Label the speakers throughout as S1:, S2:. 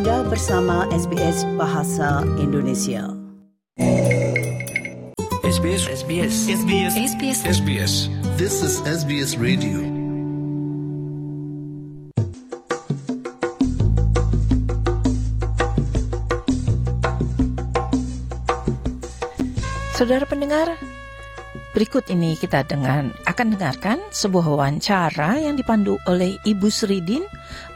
S1: Anda bersama SBS Bahasa Indonesia.
S2: SBS SBS SBS
S3: SBS
S2: SBS
S4: This is SBS Radio.
S3: Saudara pendengar, berikut ini kita dengan akan dengarkan sebuah wawancara yang dipandu oleh Ibu Sridin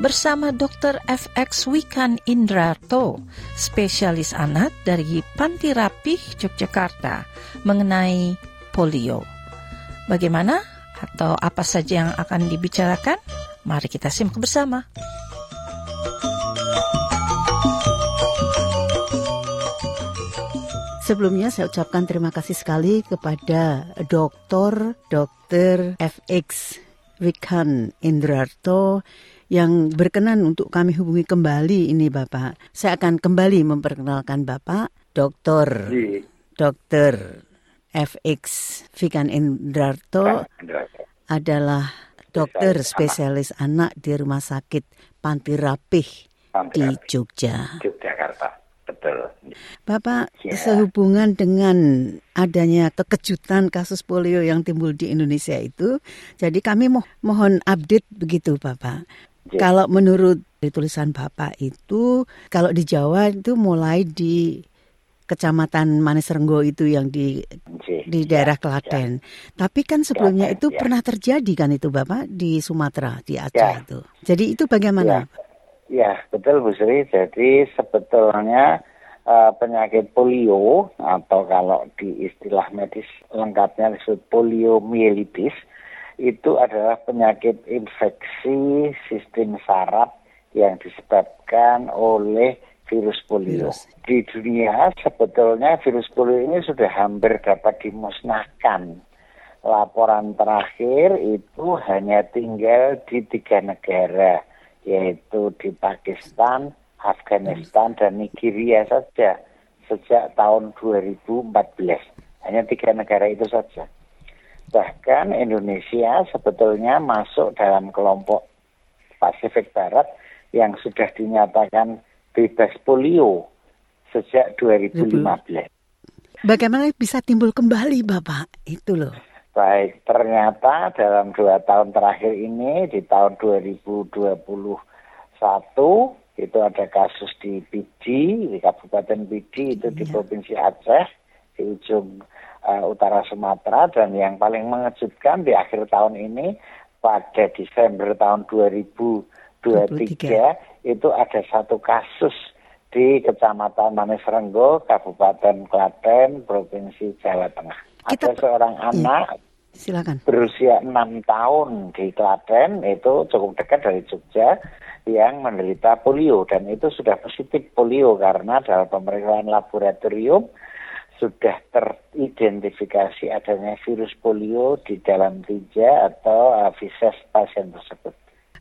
S3: bersama Dr. FX Wikan Indrato, spesialis anak dari Panti Rapih Yogyakarta mengenai polio. Bagaimana atau apa saja yang akan dibicarakan? Mari kita simak bersama.
S1: Sebelumnya saya ucapkan terima kasih sekali kepada Dr. Dr. FX Wikan Indrarto yang berkenan untuk kami hubungi kembali ini Bapak. Saya akan kembali memperkenalkan Bapak Dr. Dr. FX Wikan Indrarto adalah dokter spesialis anak di Rumah Sakit Panti Rapih di Jogja.
S5: Yogyakarta. Betul.
S1: Bapak,
S5: Ya.
S1: sehubungan dengan adanya kekejutan kasus polio yang timbul di Indonesia itu, jadi kami mo mohon update begitu, Bapak.
S5: Ya.
S1: Kalau menurut tulisan Bapak itu, kalau di Jawa itu mulai di Kecamatan Manisrenggo itu yang di
S5: J.
S1: di daerah Klaten. Tapi kan sebelumnya
S5: Klaten,
S1: itu
S5: ya.
S1: pernah terjadi kan itu Bapak di Sumatera, di Aceh
S5: Ya.
S1: itu. Jadi itu bagaimana?
S5: Ya, betul Bu Sri. Jadi sebetulnya eh, penyakit polio atau kalau di istilah medis lengkapnya disebut poliomyelitis itu adalah penyakit infeksi sistem saraf yang disebabkan oleh virus polio.
S1: Virus.
S5: Di dunia sebetulnya virus polio ini sudah hampir dapat dimusnahkan. Laporan terakhir itu hanya tinggal di tiga negara, yaitu di Pakistan, Afghanistan, dan Nigeria saja sejak tahun 2014. Hanya tiga negara itu saja. Bahkan Indonesia sebetulnya masuk dalam kelompok Pasifik Barat yang sudah dinyatakan bebas polio sejak 2015.
S1: Bagaimana bisa timbul kembali Bapak? Itu loh.
S5: Baik, ternyata dalam dua tahun terakhir ini di tahun 2021 itu ada kasus di Pidi, di Kabupaten Pidi itu di
S1: Iya.
S5: Provinsi Aceh, di ujung uh, utara Sumatera dan yang paling mengejutkan di akhir tahun ini pada Desember tahun 2023 itu ada satu kasus di Kecamatan Manisrenggo, Kabupaten Klaten, Provinsi Jawa Tengah.
S1: Kita-
S5: ada seorang
S1: Iya.
S5: anak
S1: Silakan.
S5: berusia enam tahun di Klaten itu cukup dekat dari Jogja yang menderita polio dan itu sudah positif polio karena dalam pemeriksaan laboratorium sudah teridentifikasi adanya virus polio di dalam tija atau feses pasien tersebut.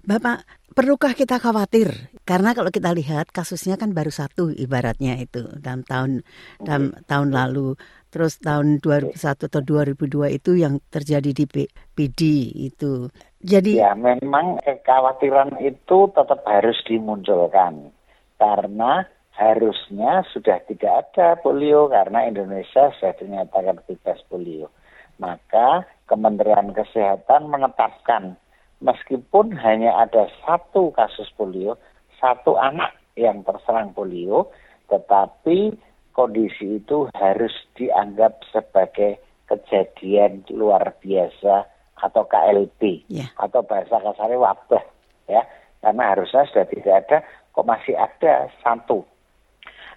S1: Bapak, perlukah kita khawatir? Karena kalau kita lihat kasusnya kan baru satu ibaratnya itu dalam tahun dalam tahun lalu. Terus tahun 2001 atau 2002 itu yang terjadi di PD itu. Jadi
S5: Ya, memang kekhawatiran itu tetap harus dimunculkan karena harusnya sudah tidak ada polio karena Indonesia sudah dinyatakan bebas polio. Maka Kementerian Kesehatan menetapkan meskipun hanya ada satu kasus polio, satu anak yang terserang polio, tetapi kondisi itu harus dianggap sebagai kejadian luar biasa atau KLB
S1: Ya.
S5: atau bahasa kasarnya wabah ya karena harusnya sudah tidak ada kok masih ada satu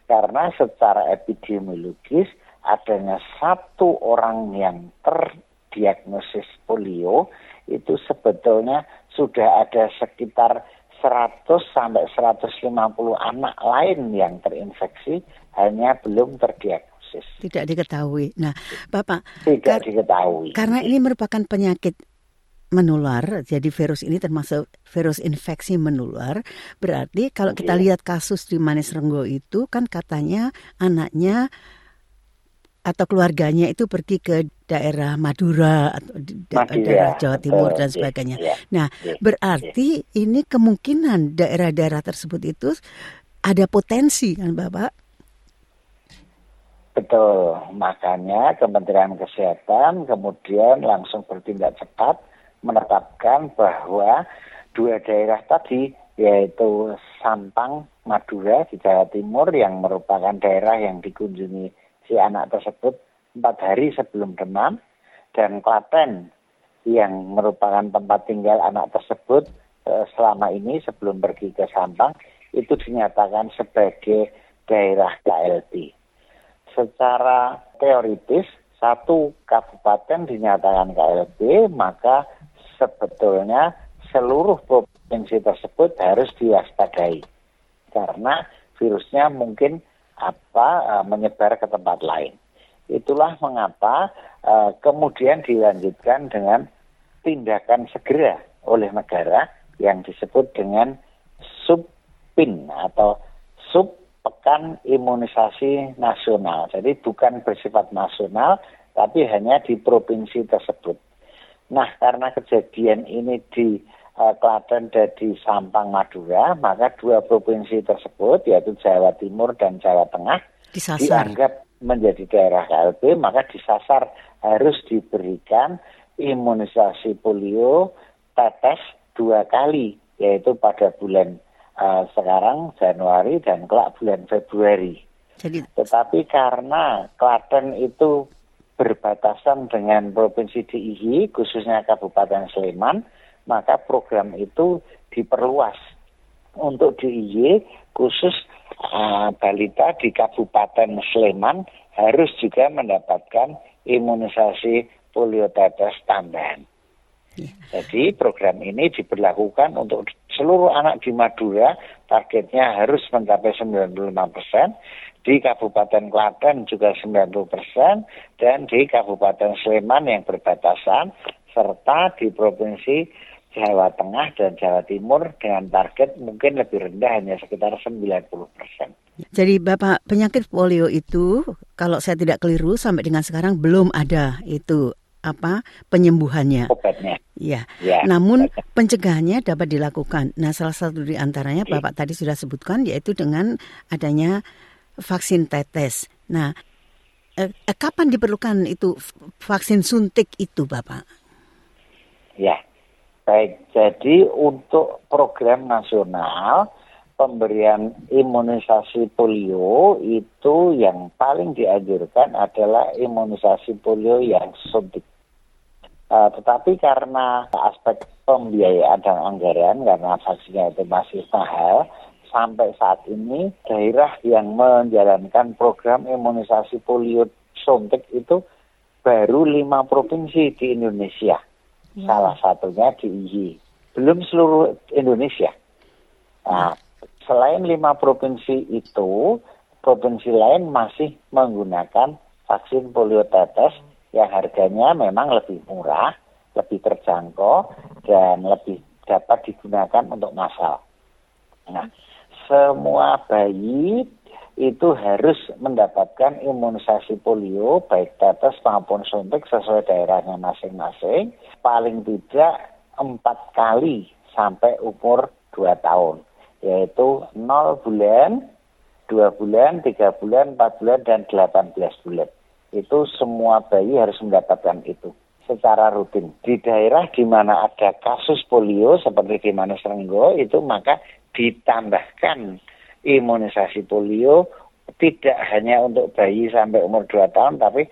S5: karena secara epidemiologis adanya satu orang yang terdiagnosis polio itu sebetulnya sudah ada sekitar 100 sampai 150 anak lain yang terinfeksi hanya belum terdiagnosis.
S1: tidak diketahui. Nah, Bapak,
S5: Tidak
S1: Kar-
S5: diketahui.
S1: karena ini merupakan penyakit menular, jadi virus ini termasuk virus infeksi menular. Berarti kalau kita
S5: Oke.
S1: lihat kasus di Manis Renggo itu kan katanya anaknya atau keluarganya itu pergi ke daerah Madura atau da-
S5: Madura,
S1: daerah Jawa Timur
S5: betul,
S1: dan
S5: iya,
S1: sebagainya.
S5: iya,
S1: Nah,
S5: iya,
S1: berarti ini kemungkinan daerah-daerah tersebut itu ada potensi kan Bapak?
S5: Betul, makanya Kementerian Kesehatan kemudian langsung bertindak cepat menetapkan bahwa dua daerah tadi yaitu Sampang, Madura di Jawa Timur yang merupakan daerah yang dikunjungi si anak tersebut empat hari sebelum demam dan Klaten yang merupakan tempat tinggal anak tersebut eh, selama ini sebelum pergi ke Sampang itu dinyatakan sebagai daerah KLB secara teoritis satu kabupaten dinyatakan KLB maka sebetulnya seluruh provinsi tersebut harus diwaspadai karena virusnya mungkin apa uh, menyebar ke tempat lain. Itulah mengapa uh, kemudian dilanjutkan dengan tindakan segera oleh negara yang disebut dengan subpin atau sub pekan imunisasi nasional. Jadi bukan bersifat nasional, tapi hanya di provinsi tersebut. Nah, karena kejadian ini di uh, Klaten dan di Sampang, Madura, maka dua provinsi tersebut, yaitu Jawa Timur dan Jawa Tengah, disasar. dianggap menjadi daerah KLB, maka disasar harus diberikan imunisasi polio tetes dua kali, yaitu pada bulan uh, sekarang Januari dan kelak bulan Februari. Jadi, Tetapi karena Klaten itu berbatasan dengan Provinsi DIY, khususnya Kabupaten Sleman, maka program itu diperluas untuk DIY khusus uh, balita di Kabupaten Sleman harus juga mendapatkan imunisasi polio tetes tambahan. Ya. Jadi program ini diberlakukan untuk seluruh anak di Madura, targetnya harus mencapai 95 persen, di Kabupaten Klaten juga 90 persen, dan di Kabupaten Sleman yang berbatasan, serta di Provinsi Jawa Tengah dan Jawa Timur dengan target mungkin lebih rendah hanya sekitar 90 persen.
S1: Jadi Bapak penyakit polio itu kalau saya tidak keliru sampai dengan sekarang belum ada itu apa penyembuhannya.
S5: Obatnya.
S1: Ya. ya. Namun pencegahannya dapat dilakukan. Nah, salah satu di antaranya ya. Bapak tadi sudah sebutkan yaitu dengan adanya vaksin tetes. Nah, eh, eh, kapan diperlukan itu vaksin suntik itu, Bapak?
S5: Ya. Baik, jadi untuk program nasional pemberian imunisasi polio itu yang paling dianjurkan adalah imunisasi polio yang suntik. Uh, tetapi karena aspek pembiayaan dan anggaran karena vaksinnya itu masih mahal, sampai saat ini daerah yang menjalankan program imunisasi polio suntik itu baru lima provinsi di Indonesia. Ya. Salah satunya di IY. Belum seluruh Indonesia. Nah, selain lima provinsi itu, provinsi lain masih menggunakan vaksin polio tetes yang harganya memang lebih murah, lebih terjangkau, dan lebih dapat digunakan untuk massal. Nah, semua bayi itu harus mendapatkan imunisasi polio baik tetes maupun suntik sesuai daerahnya masing-masing paling tidak empat kali sampai umur dua tahun yaitu 0 bulan, 2 bulan, 3 bulan, 4 bulan, dan 18 bulan itu semua bayi harus mendapatkan itu secara rutin. Di daerah di mana ada kasus polio seperti di mana Serenggo itu maka ditambahkan imunisasi polio tidak hanya untuk bayi sampai umur 2 tahun tapi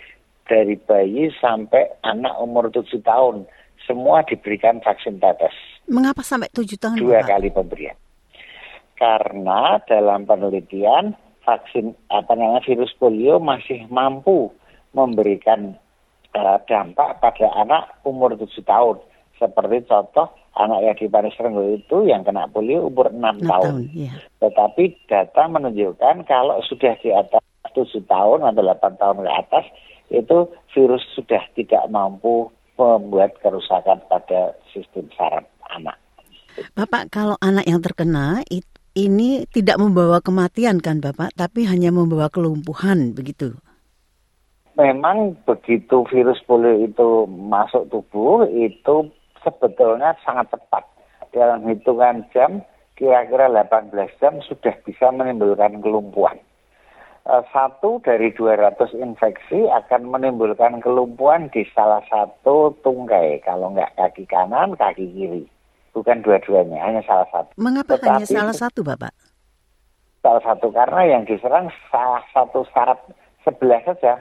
S5: dari bayi sampai anak umur 7 tahun semua diberikan vaksin tetes.
S1: Mengapa sampai 7 tahun?
S5: Dua Pak? kali pemberian. Karena dalam penelitian vaksin apa namanya virus polio masih mampu memberikan uh, dampak pada anak umur 7 tahun. Seperti contoh anak yang di Paris Renggo itu yang kena polio umur 6, 6 tahun. tahun iya. Tetapi data menunjukkan kalau sudah di atas 7 tahun atau 8 tahun ke atas itu virus sudah tidak mampu membuat kerusakan pada sistem saraf anak.
S1: Bapak, kalau anak yang terkena ini tidak membawa kematian kan Bapak, tapi hanya membawa kelumpuhan begitu?
S5: memang begitu virus polio itu masuk tubuh itu sebetulnya sangat cepat dalam hitungan jam kira-kira 18 jam sudah bisa menimbulkan kelumpuhan. Eh, satu dari 200 infeksi akan menimbulkan kelumpuhan di salah satu tungkai, kalau nggak kaki kanan, kaki kiri. Bukan dua-duanya, hanya salah satu.
S1: Mengapa Tetapi, hanya salah satu, Bapak?
S5: Salah satu karena yang diserang salah satu syarat sebelah saja.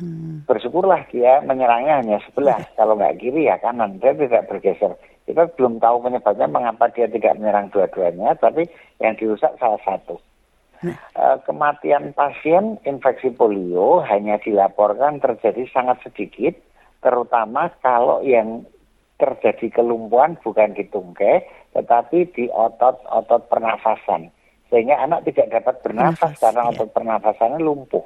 S5: Hmm. Bersyukurlah dia menyerangnya hanya sebelah. Kalau nggak kiri ya kanan, dia tidak bergeser. Kita belum tahu penyebabnya mengapa dia tidak menyerang dua-duanya, tapi yang dirusak salah satu. Uh, kematian pasien infeksi polio hanya dilaporkan terjadi sangat sedikit, terutama kalau yang terjadi kelumpuhan bukan di tungkai, tetapi di otot-otot pernafasan. Sehingga anak tidak dapat bernafas Nafas, karena ya. otot pernafasannya lumpuh.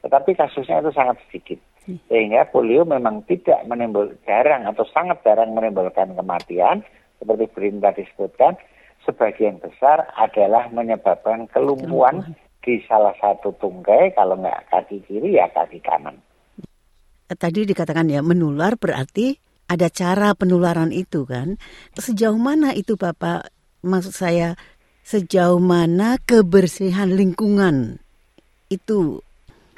S5: Tetapi kasusnya itu sangat sedikit. Hmm. Sehingga polio memang tidak menimbul jarang atau sangat jarang menimbulkan kematian seperti perintah disebutkan sebagian besar adalah menyebabkan kelumpuhan di salah satu tungkai kalau nggak kaki kiri ya kaki kanan.
S1: Tadi dikatakan ya menular berarti ada cara penularan itu kan. Sejauh mana itu Bapak maksud saya sejauh mana kebersihan lingkungan itu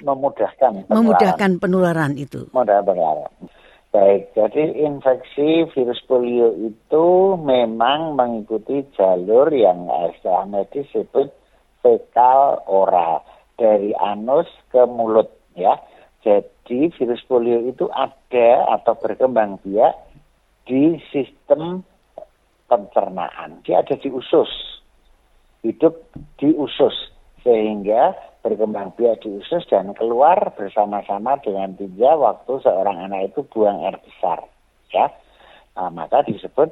S5: memudahkan
S1: penularan. memudahkan penularan itu.
S5: Mudah penularan. Baik, jadi infeksi virus polio itu memang mengikuti jalur yang istilah medis disebut fekal oral dari anus ke mulut ya. Jadi virus polio itu ada atau berkembang biak di sistem pencernaan. Dia ada di usus, hidup di usus sehingga berkembang biak di usus dan keluar bersama-sama dengan tinja waktu seorang anak itu buang air besar ya. Nah, maka disebut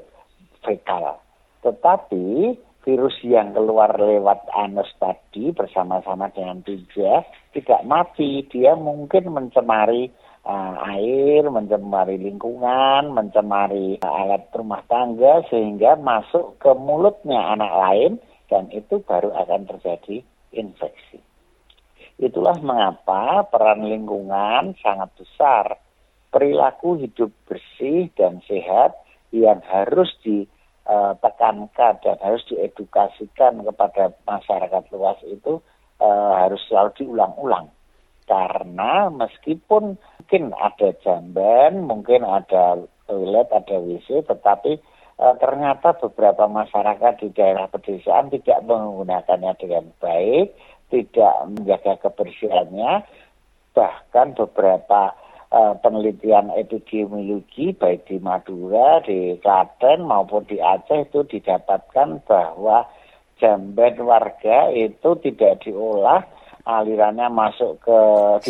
S5: fekal. Tetapi virus yang keluar lewat anus tadi bersama-sama dengan tinja tidak mati. Dia mungkin mencemari uh, air, mencemari lingkungan, mencemari uh, alat rumah tangga sehingga masuk ke mulutnya anak lain dan itu baru akan terjadi infeksi. Itulah mengapa peran lingkungan sangat besar. Perilaku hidup bersih dan sehat yang harus ditekankan dan harus diedukasikan kepada masyarakat luas itu uh, harus selalu diulang-ulang. Karena meskipun mungkin ada jamban, mungkin ada toilet, ada WC, tetapi uh, ternyata beberapa masyarakat di daerah pedesaan tidak menggunakannya dengan baik tidak menjaga kebersihannya, bahkan beberapa uh, penelitian epidemiologi baik di Madura, di Klaten maupun di Aceh itu didapatkan bahwa jamban warga itu tidak diolah alirannya masuk ke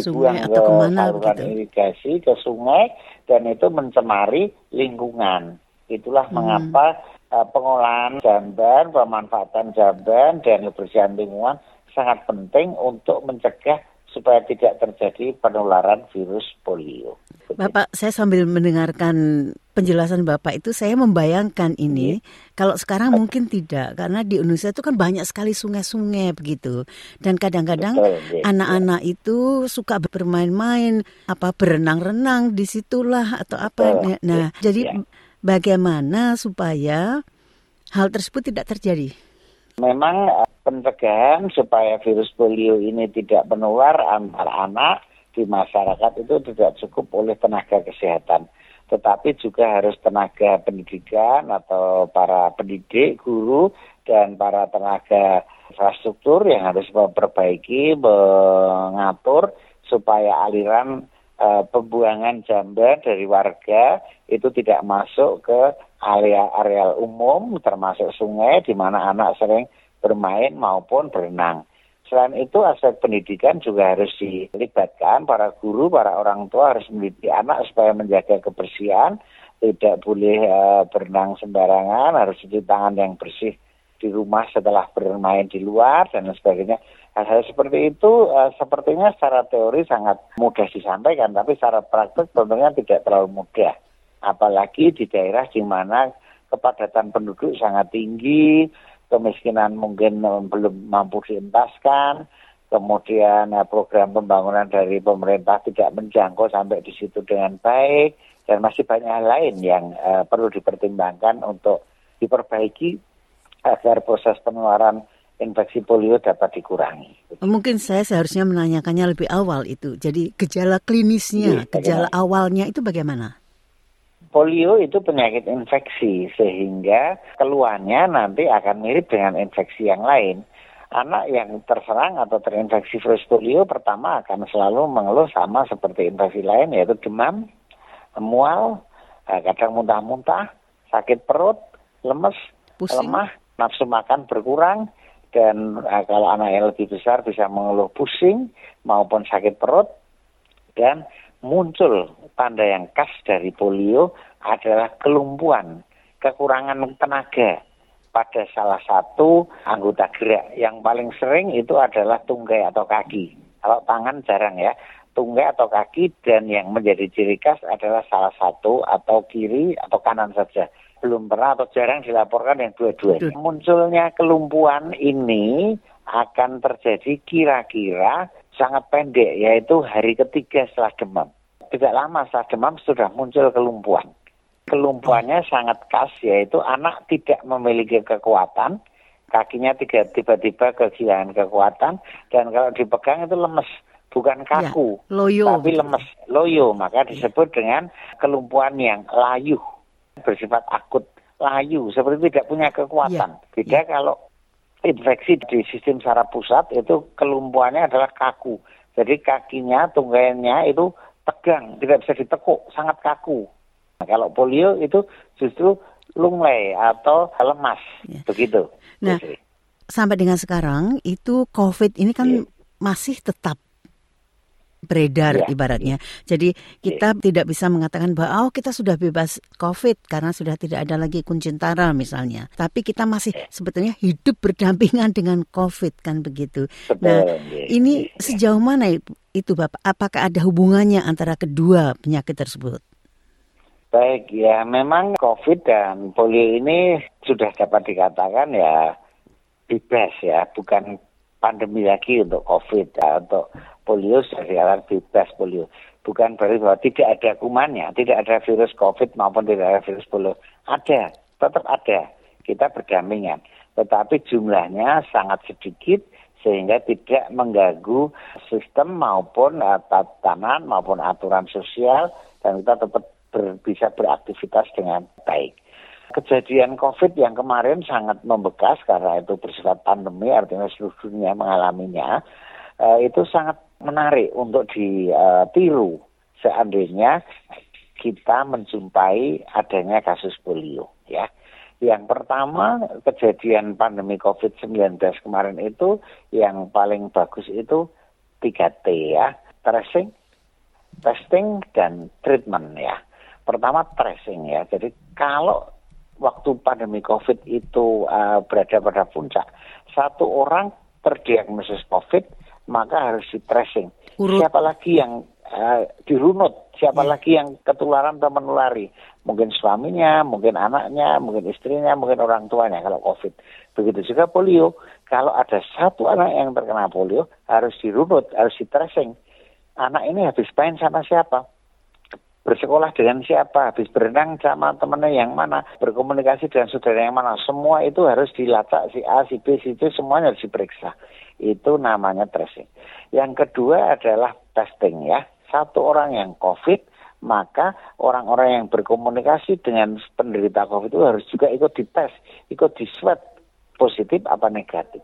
S5: dibuang ke saluran begitu? irigasi ke sungai dan itu mencemari lingkungan. Itulah hmm. mengapa uh, pengolahan jamban, pemanfaatan jamban dan kebersihan lingkungan sangat penting untuk mencegah supaya tidak terjadi penularan virus polio.
S1: Bapak, saya sambil mendengarkan penjelasan Bapak itu, saya membayangkan ini hmm. kalau sekarang mungkin tidak, karena di Indonesia itu kan banyak sekali sungai-sungai begitu, dan kadang-kadang anak-anak ya. itu suka bermain-main, apa berenang-renang di situlah atau apa. Betul. Nah, ya. jadi bagaimana supaya hal tersebut tidak terjadi?
S5: Memang pencegahan supaya virus polio ini tidak menular antar anak di masyarakat itu tidak cukup oleh tenaga kesehatan. Tetapi juga harus tenaga pendidikan atau para pendidik, guru, dan para tenaga infrastruktur yang harus memperbaiki, mengatur supaya aliran uh, pembuangan jamban dari warga itu tidak masuk ke area-area umum termasuk sungai di mana anak sering bermain maupun berenang. Selain itu aspek pendidikan juga harus dilibatkan para guru, para orang tua harus mendidik anak supaya menjaga kebersihan, tidak boleh uh, berenang sembarangan, harus cuci tangan yang bersih di rumah setelah bermain di luar dan sebagainya. Hal-hal seperti itu uh, sepertinya secara teori sangat mudah disampaikan, tapi secara praktek tentunya tidak terlalu mudah apalagi di daerah di mana kepadatan penduduk sangat tinggi, kemiskinan mungkin belum mampu dientaskan, kemudian eh, program pembangunan dari pemerintah tidak menjangkau sampai di situ dengan baik, dan masih banyak hal lain yang uh, perlu dipertimbangkan untuk diperbaiki agar proses penularan infeksi polio dapat dikurangi.
S1: Mungkin saya seharusnya menanyakannya lebih awal itu. Jadi gejala klinisnya,
S5: Iya,
S1: gejala awalnya itu bagaimana?
S5: Polio itu penyakit infeksi sehingga keluhannya nanti akan mirip dengan infeksi yang lain. Anak yang terserang atau terinfeksi virus polio pertama akan selalu mengeluh sama seperti infeksi lain yaitu demam, mual, eh, kadang muntah-muntah, sakit perut, lemes,
S1: Pusing.
S5: lemah, nafsu makan berkurang dan eh, kalau anak yang lebih besar bisa mengeluh pusing maupun sakit perut dan muncul tanda yang khas dari polio adalah kelumpuhan, kekurangan tenaga pada salah satu anggota gerak. Yang paling sering itu adalah tunggai atau kaki. Kalau tangan jarang ya, tunggai atau kaki dan yang menjadi ciri khas adalah salah satu atau kiri atau kanan saja. Belum pernah atau jarang dilaporkan yang dua-duanya. Munculnya kelumpuhan ini akan terjadi kira-kira sangat pendek, yaitu hari ketiga setelah demam. Tidak lama setelah demam sudah muncul kelumpuhan. Kelumpuhannya sangat khas, yaitu anak tidak memiliki kekuatan, kakinya tiba-tiba kehilangan kekuatan, dan kalau dipegang itu lemes, bukan kaku,
S1: Ya, loyo.
S5: tapi lemes, loyo. Maka disebut dengan kelumpuhan yang layu, bersifat akut, layu, seperti tidak punya kekuatan.
S1: Ya,
S5: Beda kalau infeksi di sistem saraf pusat itu kelumpuhannya adalah kaku. Jadi kakinya, tunggainya itu tegang, tidak bisa ditekuk, sangat kaku. Nah, kalau polio itu justru lunglai atau lemas,
S1: Ya.
S5: begitu.
S1: Nah,
S5: Putri.
S1: Sampai dengan sekarang itu COVID ini kan
S5: Iya.
S1: masih tetap beredar
S5: Iya.
S1: ibaratnya. Jadi kita tidak bisa mengatakan bahwa oh kita sudah bebas COVID karena sudah tidak ada lagi kuncintara misalnya. Tapi kita masih sebetulnya hidup berdampingan dengan COVID kan begitu.
S5: Betul,
S1: Nah,
S5: iya,
S1: ini
S5: iya.
S1: sejauh mana itu Bapak? Apakah ada hubungannya antara kedua penyakit tersebut?
S5: Baik, ya memang COVID dan polio ini sudah dapat dikatakan ya bebas ya, bukan pandemi lagi untuk COVID ya, untuk polio dikatakan bebas polio. Bukan berarti bahwa tidak ada kumannya, tidak ada virus COVID maupun tidak ada virus polio. Ada, tetap ada. Kita berdampingan. Tetapi jumlahnya sangat sedikit sehingga tidak mengganggu sistem maupun uh, tatanan maupun aturan sosial dan kita tetap ber- bisa beraktivitas dengan baik. Kejadian COVID yang kemarin sangat membekas karena itu bersifat pandemi, artinya seluruh dunia mengalaminya. Eh, itu sangat menarik untuk ditiru seandainya kita menjumpai adanya kasus polio. Ya, yang pertama kejadian pandemi COVID-19 kemarin itu yang paling bagus itu 3T ya, tracing, testing dan treatment ya. Pertama tracing ya. Jadi kalau waktu pandemi COVID itu uh, berada pada puncak, satu orang terdiagnosis COVID maka harus di tracing.
S1: Urut.
S5: Siapa lagi yang uh, dirunut? Siapa lagi yang ketularan atau menulari? Mungkin suaminya, mungkin anaknya, mungkin istrinya, mungkin orang tuanya kalau COVID. Begitu juga polio. Kalau ada satu anak yang terkena polio harus dirunut, harus di tracing. Anak ini habis main sama siapa? Bersekolah dengan siapa, habis berenang sama temennya yang mana, berkomunikasi dengan saudara yang mana, semua itu harus dilacak si A, si B, si C, semuanya harus diperiksa. Itu namanya tracing. Yang kedua adalah testing ya. Satu orang yang COVID, maka orang-orang yang berkomunikasi dengan penderita COVID itu harus juga ikut dites, ikut di swab positif apa negatif.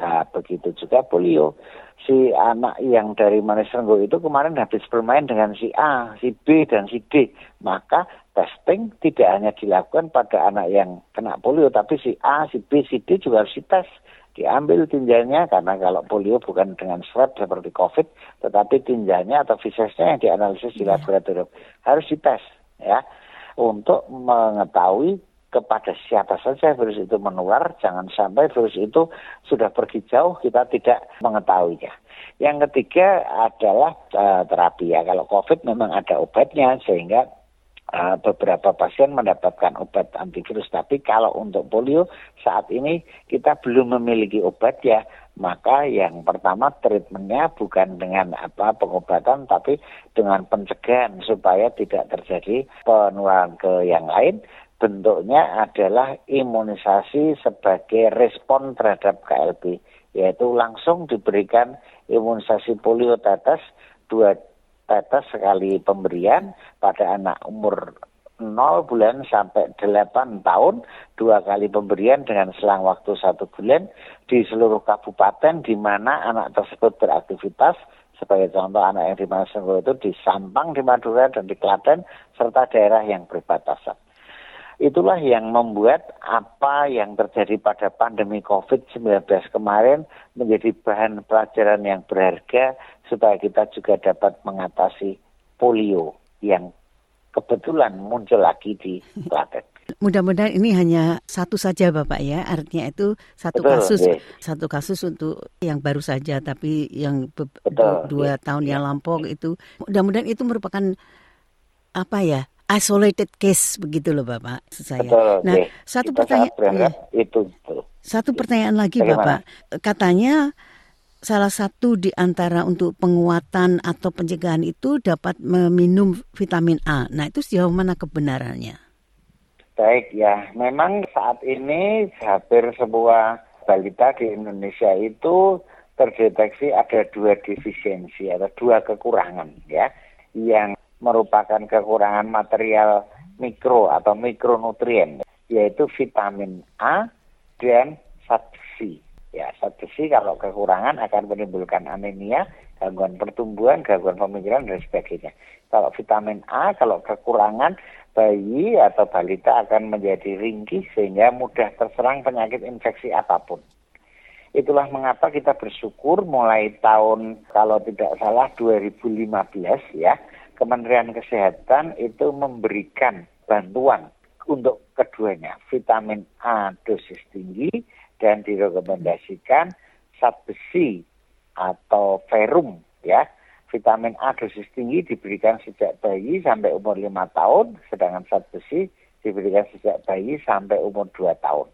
S5: Nah, begitu juga polio. Si anak yang dari Manisrenggo itu kemarin habis bermain dengan si A, si B, dan si D. Maka testing tidak hanya dilakukan pada anak yang kena polio, tapi si A, si B, si D juga harus dites. Diambil tinjanya, karena kalau polio bukan dengan swab seperti COVID, tetapi tinjanya atau visesnya yang dianalisis di laboratorium. Harus dites, ya, untuk mengetahui kepada siapa saja virus itu menular, jangan sampai virus itu sudah pergi jauh kita tidak mengetahuinya. Yang ketiga adalah uh, terapi ya. Kalau COVID memang ada obatnya sehingga uh, beberapa pasien mendapatkan obat antivirus. Tapi kalau untuk polio saat ini kita belum memiliki obat ya. Maka yang pertama treatmentnya bukan dengan apa pengobatan tapi dengan pencegahan supaya tidak terjadi penularan ke yang lain bentuknya adalah imunisasi sebagai respon terhadap KLB, yaitu langsung diberikan imunisasi polio tetes dua tetes sekali pemberian pada anak umur 0 bulan sampai 8 tahun, dua kali pemberian dengan selang waktu satu bulan di seluruh kabupaten di mana anak tersebut beraktivitas sebagai contoh anak yang di Manasenggo itu di Sampang, di Madura, dan di Klaten, serta daerah yang berbatasan. Itulah yang membuat apa yang terjadi pada pandemi COVID-19 kemarin menjadi bahan pelajaran yang berharga supaya kita juga dapat mengatasi polio yang kebetulan muncul lagi di Klaten.
S1: Mudah-mudahan ini hanya satu saja Bapak ya, artinya itu satu
S5: Betul,
S1: kasus,
S5: iya.
S1: satu kasus untuk yang baru saja, tapi yang be-
S5: Betul,
S1: dua
S5: iya.
S1: tahun yang lampau itu, mudah-mudahan itu merupakan apa ya, isolated case begitu loh Bapak, saya.
S5: Betul.
S1: Nah,
S5: iya.
S1: satu
S5: Kita
S1: pertanyaan, iya.
S5: itu betul.
S1: satu pertanyaan lagi
S5: Bagaimana?
S1: Bapak, katanya salah satu di antara untuk penguatan atau pencegahan itu dapat meminum vitamin A. Nah, itu sejauh mana kebenarannya?
S5: Baik ya, memang saat ini hampir sebuah balita di Indonesia itu terdeteksi ada dua defisiensi atau dua kekurangan ya, yang merupakan kekurangan material mikro atau mikronutrien, yaitu vitamin A dan zat besi. Ya, zat besi kalau kekurangan akan menimbulkan anemia, gangguan pertumbuhan, gangguan pemikiran dan sebagainya. Kalau vitamin A, kalau kekurangan bayi atau balita akan menjadi ringkih sehingga mudah terserang penyakit infeksi apa pun. Itulah mengapa kita bersyukur mulai tahun kalau tidak salah 2015 ya, Kementerian Kesehatan itu memberikan bantuan untuk keduanya, vitamin A dosis tinggi dan direkomendasikan zat besi atau ferum ya. Vitamin A dosis tinggi diberikan sejak bayi sampai umur 5 tahun, sedangkan zat besi diberikan sejak bayi sampai umur 2 tahun.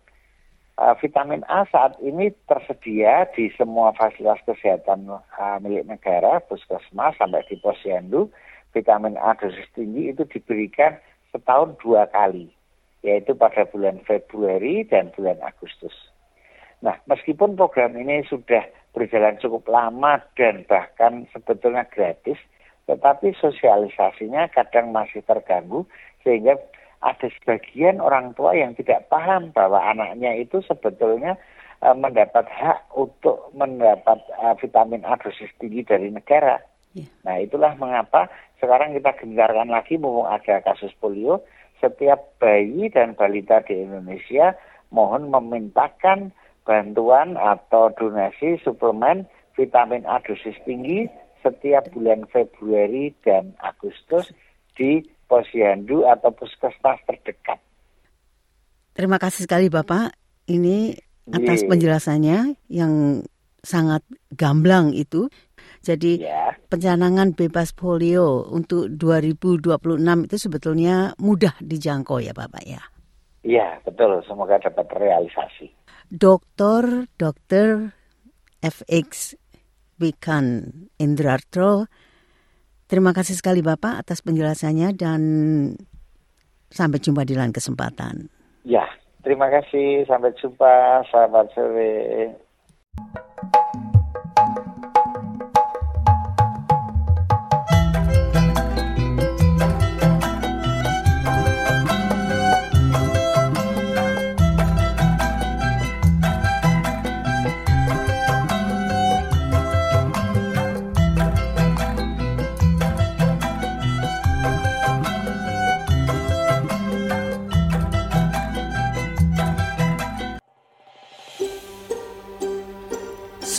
S5: Uh, vitamin A saat ini tersedia di semua fasilitas kesehatan uh, milik negara, puskesmas sampai di posyandu. Vitamin A dosis tinggi itu diberikan setahun dua kali, yaitu pada bulan Februari dan bulan Agustus. Nah, meskipun program ini sudah berjalan cukup lama dan bahkan sebetulnya gratis, tetapi sosialisasinya kadang masih terganggu sehingga ada sebagian orang tua yang tidak paham bahwa anaknya itu sebetulnya uh, mendapat hak untuk mendapat uh, vitamin A dosis tinggi dari negara.
S1: Yeah.
S5: Nah itulah mengapa sekarang kita gencarkan lagi mumpung ada kasus polio, setiap bayi dan balita di Indonesia mohon memintakan bantuan atau donasi suplemen vitamin A dosis tinggi setiap bulan Februari dan Agustus di posyandu atau puskesmas terdekat.
S1: Terima kasih sekali Bapak. Ini atas
S5: Iya.
S1: penjelasannya yang sangat gamblang itu. Jadi
S5: Ya,
S1: pencanangan bebas polio untuk 2026 itu sebetulnya mudah dijangkau ya Bapak ya.
S5: iya betul. Semoga dapat terrealisasi.
S1: Dokter Dokter FX Wikan Indrarto, terima kasih sekali Bapak atas penjelasannya dan sampai jumpa di lain kesempatan.
S5: Ya, terima kasih. Sampai jumpa. Selamat sore.